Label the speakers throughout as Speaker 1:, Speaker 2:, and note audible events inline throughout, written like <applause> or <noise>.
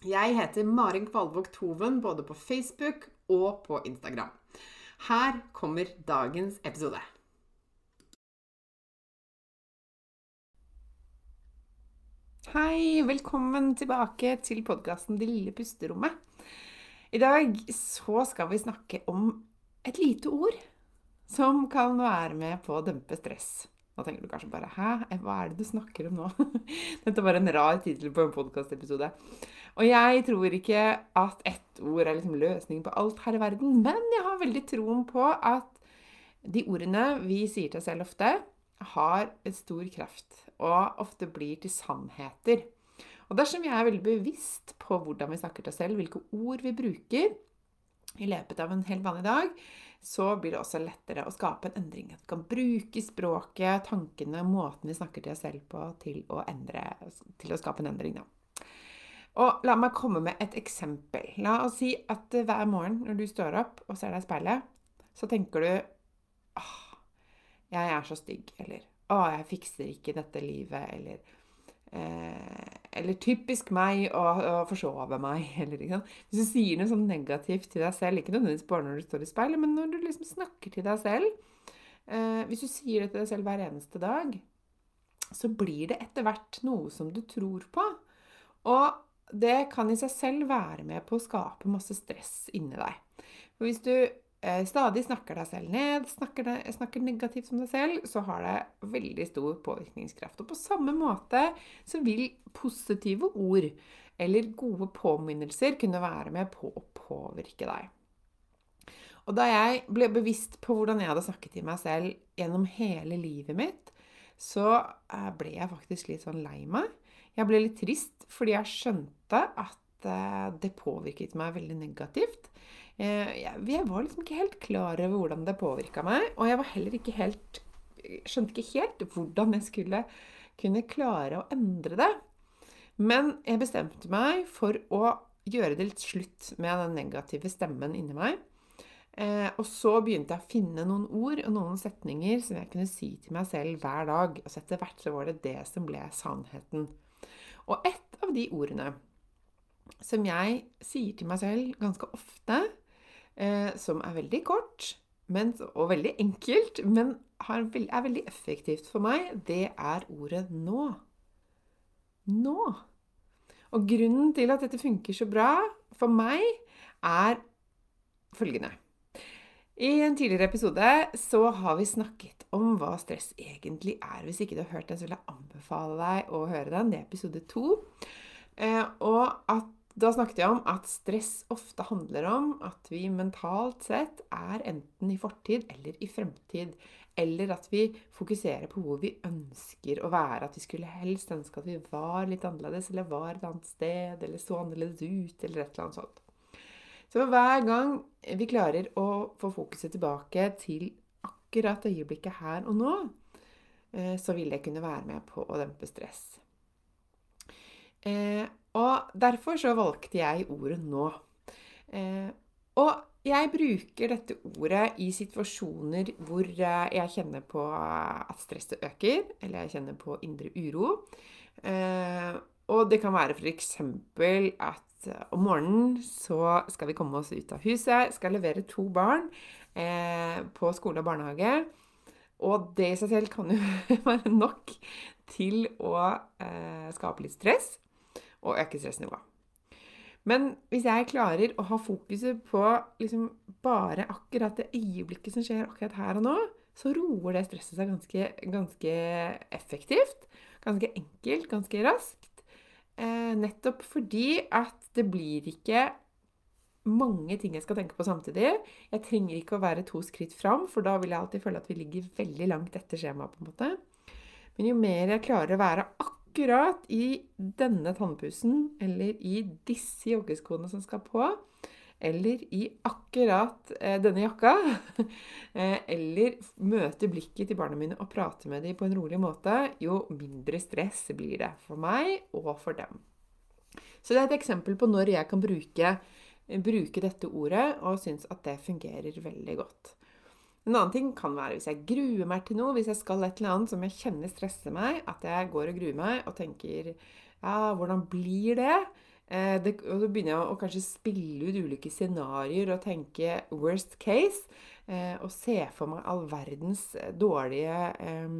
Speaker 1: Jeg heter Marin Kvalvåg Toven både på Facebook og på Instagram. Her kommer dagens episode. Hei, velkommen tilbake til podkasten Det lille pusterommet. I dag så skal vi snakke om et lite ord som kan være med på å dempe stress. Nå tenker du kanskje bare 'hæ, hva er det du snakker om nå?' <laughs> Dette var en rar tittel på en podkastepisode. Og jeg tror ikke at ett ord er liksom løsningen på alt her i verden, men jeg har veldig troen på at de ordene vi sier til oss selv ofte, har en stor kraft og ofte blir til sannheter. Og dersom vi er veldig bevisst på hvordan vi snakker til oss selv, hvilke ord vi bruker i løpet av en helt vanlig dag, så blir det også lettere å skape en endring. At vi kan bruke språket, tankene, måten vi snakker til oss selv på, til å, endre, til å skape en endring. Da. Og la meg komme med et eksempel. La oss si at hver morgen når du står opp og ser deg i speilet, så tenker du åh, jeg er så stygg. Eller å, jeg fikser ikke dette livet. Eller, eh, eller typisk meg å, å forsove meg. <laughs> Eller, liksom. Hvis du sier noe sånn negativt til deg selv, ikke nødvendigvis bare når du står i speilet, men når du liksom snakker til deg selv eh, Hvis du sier det til deg selv hver eneste dag, så blir det etter hvert noe som du tror på. Og det kan i seg selv være med på å skape masse stress inni deg. For hvis du stadig snakker deg selv ned, snakker, deg, snakker, negativt om deg selv, så har det veldig stor påvirkningskraft. Og på samme måte så vil positive ord eller gode påminnelser kunne være med på å påvirke deg. Og da jeg ble bevisst på hvordan jeg hadde snakket til meg selv gjennom hele livet mitt, så eh, ble jeg faktisk litt sånn lei meg. Jeg ble litt trist fordi jeg skjønte at eh, det påvirket meg veldig negativt. Eh, jeg var liksom ikke helt klar over hvordan det påvirka meg, og jeg var heller ikke helt skjønte ikke helt hvordan jeg skulle kunne klare å endre det. Men jeg bestemte meg for å gjøre det litt slutt med den negative stemmen inni meg. Eh, og så begynte jeg å finne noen ord og noen setninger som jeg kunne si til meg selv hver dag. Og så etter hvert så var det det som ble sannheten. Og et av de ordene som jeg sier til meg selv ganske ofte, eh, som er veldig kort men, og veldig enkelt, men er veldig effektivt for meg, det er ordet 'nå'. Nå. Og grunnen til at dette funker så bra for meg, er følgende. I en tidligere episode så har vi snakket om hva stress egentlig er. Hvis ikke du har hørt den, så vil jeg anbefale deg å høre den. Det er episode to. Eh, og at, da snakket jeg om at stress ofte handler om at vi mentalt sett er enten i fortid eller i fremtid. Eller at vi fokuserer på hvor vi ønsker å være. At vi skulle helst ønske at vi var litt annerledes, eller var et annet sted, eller så annerledes ut, eller et eller annet sånt. Så hver gang vi klarer å få fokuset tilbake til akkurat øyeblikket her og nå, eh, så vil det kunne være med på å dempe stress. Eh, og derfor så valgte jeg ordet 'nå'. Eh, og jeg bruker dette ordet i situasjoner hvor jeg kjenner på at stresset øker, eller jeg kjenner på indre uro. Og Og det kan være f.eks. at eh, om morgenen så skal vi komme oss ut av huset, skal levere to barn eh, på skole og barnehage. Og det i seg selv kan jo <laughs> være nok til å eh, skape litt stress og øke stressnivået. Men hvis jeg klarer å ha fokuset på liksom bare akkurat det øyeblikket som skjer akkurat her og nå, så roer det stresset seg ganske, ganske effektivt. Ganske enkelt, ganske raskt. Eh, nettopp fordi at det blir ikke mange ting jeg skal tenke på samtidig. Jeg trenger ikke å være to skritt fram, for da vil jeg alltid føle at vi ligger veldig langt etter skjemaet. Men jo mer jeg klarer å være akkurat i denne tannpussen, eller i disse joggeskoene som skal på, eller i akkurat eh, denne jakka, <laughs> eh, eller møte blikket til barna mine og prate med dem på en rolig måte, jo mindre stress blir det for meg og for dem. Så det er et eksempel på når jeg kan bruke bruke dette ordet og syns at det fungerer veldig godt. En annen ting kan være hvis jeg gruer meg til noe, hvis jeg skal et eller annet som jeg kjenner stresser meg, at jeg går og gruer meg og tenker ja, hvordan blir det? Eh, det og så begynner jeg å kanskje spille ut ulike scenarioer og tenke worst case. Eh, og se for meg all verdens dårlige eh,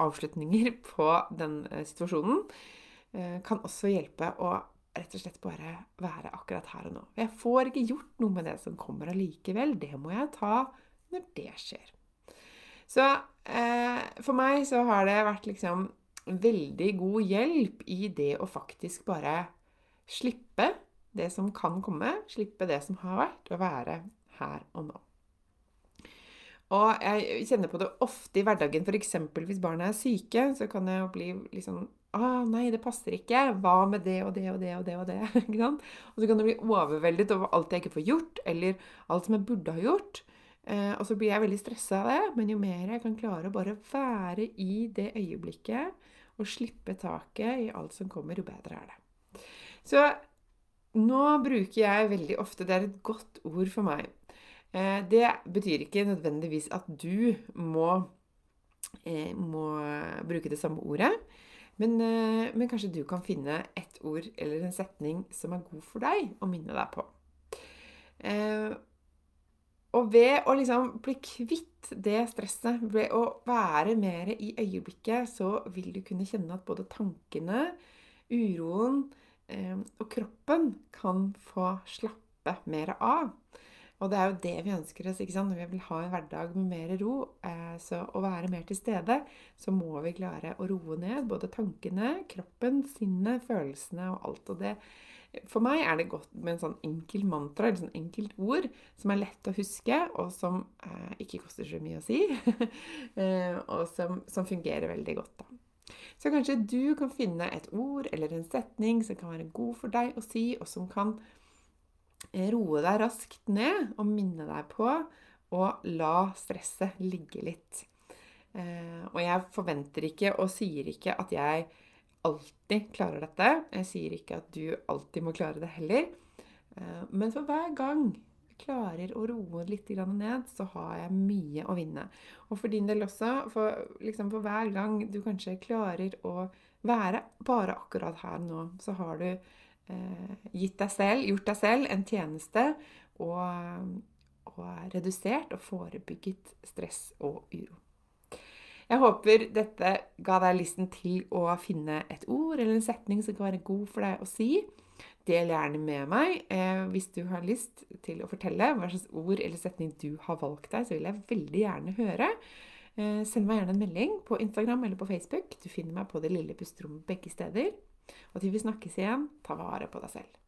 Speaker 1: avslutninger <laughs> på den eh, situasjonen. Eh, kan også hjelpe å rett og slett bare være akkurat her og nå. Jeg får ikke gjort noe med det som kommer allikevel. Det må jeg ta når det skjer. Så eh, for meg så har det vært liksom veldig god hjelp i det å faktisk bare slippe det som kan komme, slippe det som har vært, og være her og nå. Og jeg kjenner på det ofte i hverdagen, f.eks. hvis barna er syke, så kan jeg bli liksom ah, 'Nei, det passer ikke. Hva med det og det og det og det?' Og det, <laughs> ikke sant? Og så kan du bli overveldet over alt jeg ikke får gjort, eller alt som jeg burde ha gjort. Eh, og så blir jeg veldig stressa av det. Men jo mer jeg kan klare å bare være i det øyeblikket og slippe taket i alt som kommer, jo bedre er det. Så nå bruker jeg veldig ofte Det er et godt ord for meg. Eh, det betyr ikke nødvendigvis at du må, eh, må bruke det samme ordet. Men, men, kanskje du kan finne et ord eller en setning som er god for deg å minne deg på. Og ved å liksom bli kvitt det stresset, ved å være mer i øyeblikket, så vil du kunne kjenne at både tankene, uroen eh, og kroppen kan få slappe mer av. Og det er jo det vi ønsker oss. ikke sant? Når vi vil ha en hverdag med mer ro, eh, så å være mer til stede, så må vi klare å roe ned både tankene, kroppen, sinnet, følelsene og alt. Og det For meg er det godt med en sånn enkel mantra, eller sånn enkelt ord, som er lett å huske, og som eh, ikke koster så mye å si, <laughs> eh, og som, som, fungerer veldig godt. da. Så kanskje du kan finne et ord eller en setning som kan være god for deg å si, og som kan roe deg raskt ned og minne deg på å la stresset ligge litt. Eh, og jeg forventer ikke og sier ikke at jeg alltid klarer dette. Jeg sier ikke at du alltid må klare det heller. Eh, men for hver gang jeg klarer å roe litt ned, så har jeg mye å vinne. Og for din del også, for, liksom for hver gang du kanskje klarer å være bare akkurat her nå, så har du Eh, gitt deg selv, gjort deg selv en tjeneste og, og redusert og forebygget stress og uro. Jeg håper dette ga deg lysten til å finne et ord eller en setning som kan være god for deg å si. Del gjerne med meg eh, hvis du har lyst til å fortelle hva slags ord eller setning du har valgt deg. Så vil jeg veldig gjerne høre. Eh, send meg gjerne en melding på Instagram eller på Facebook. Du finner meg på Det lille pusterommet begge steder. Og til vi snakkes igjen, ta vare på deg selv.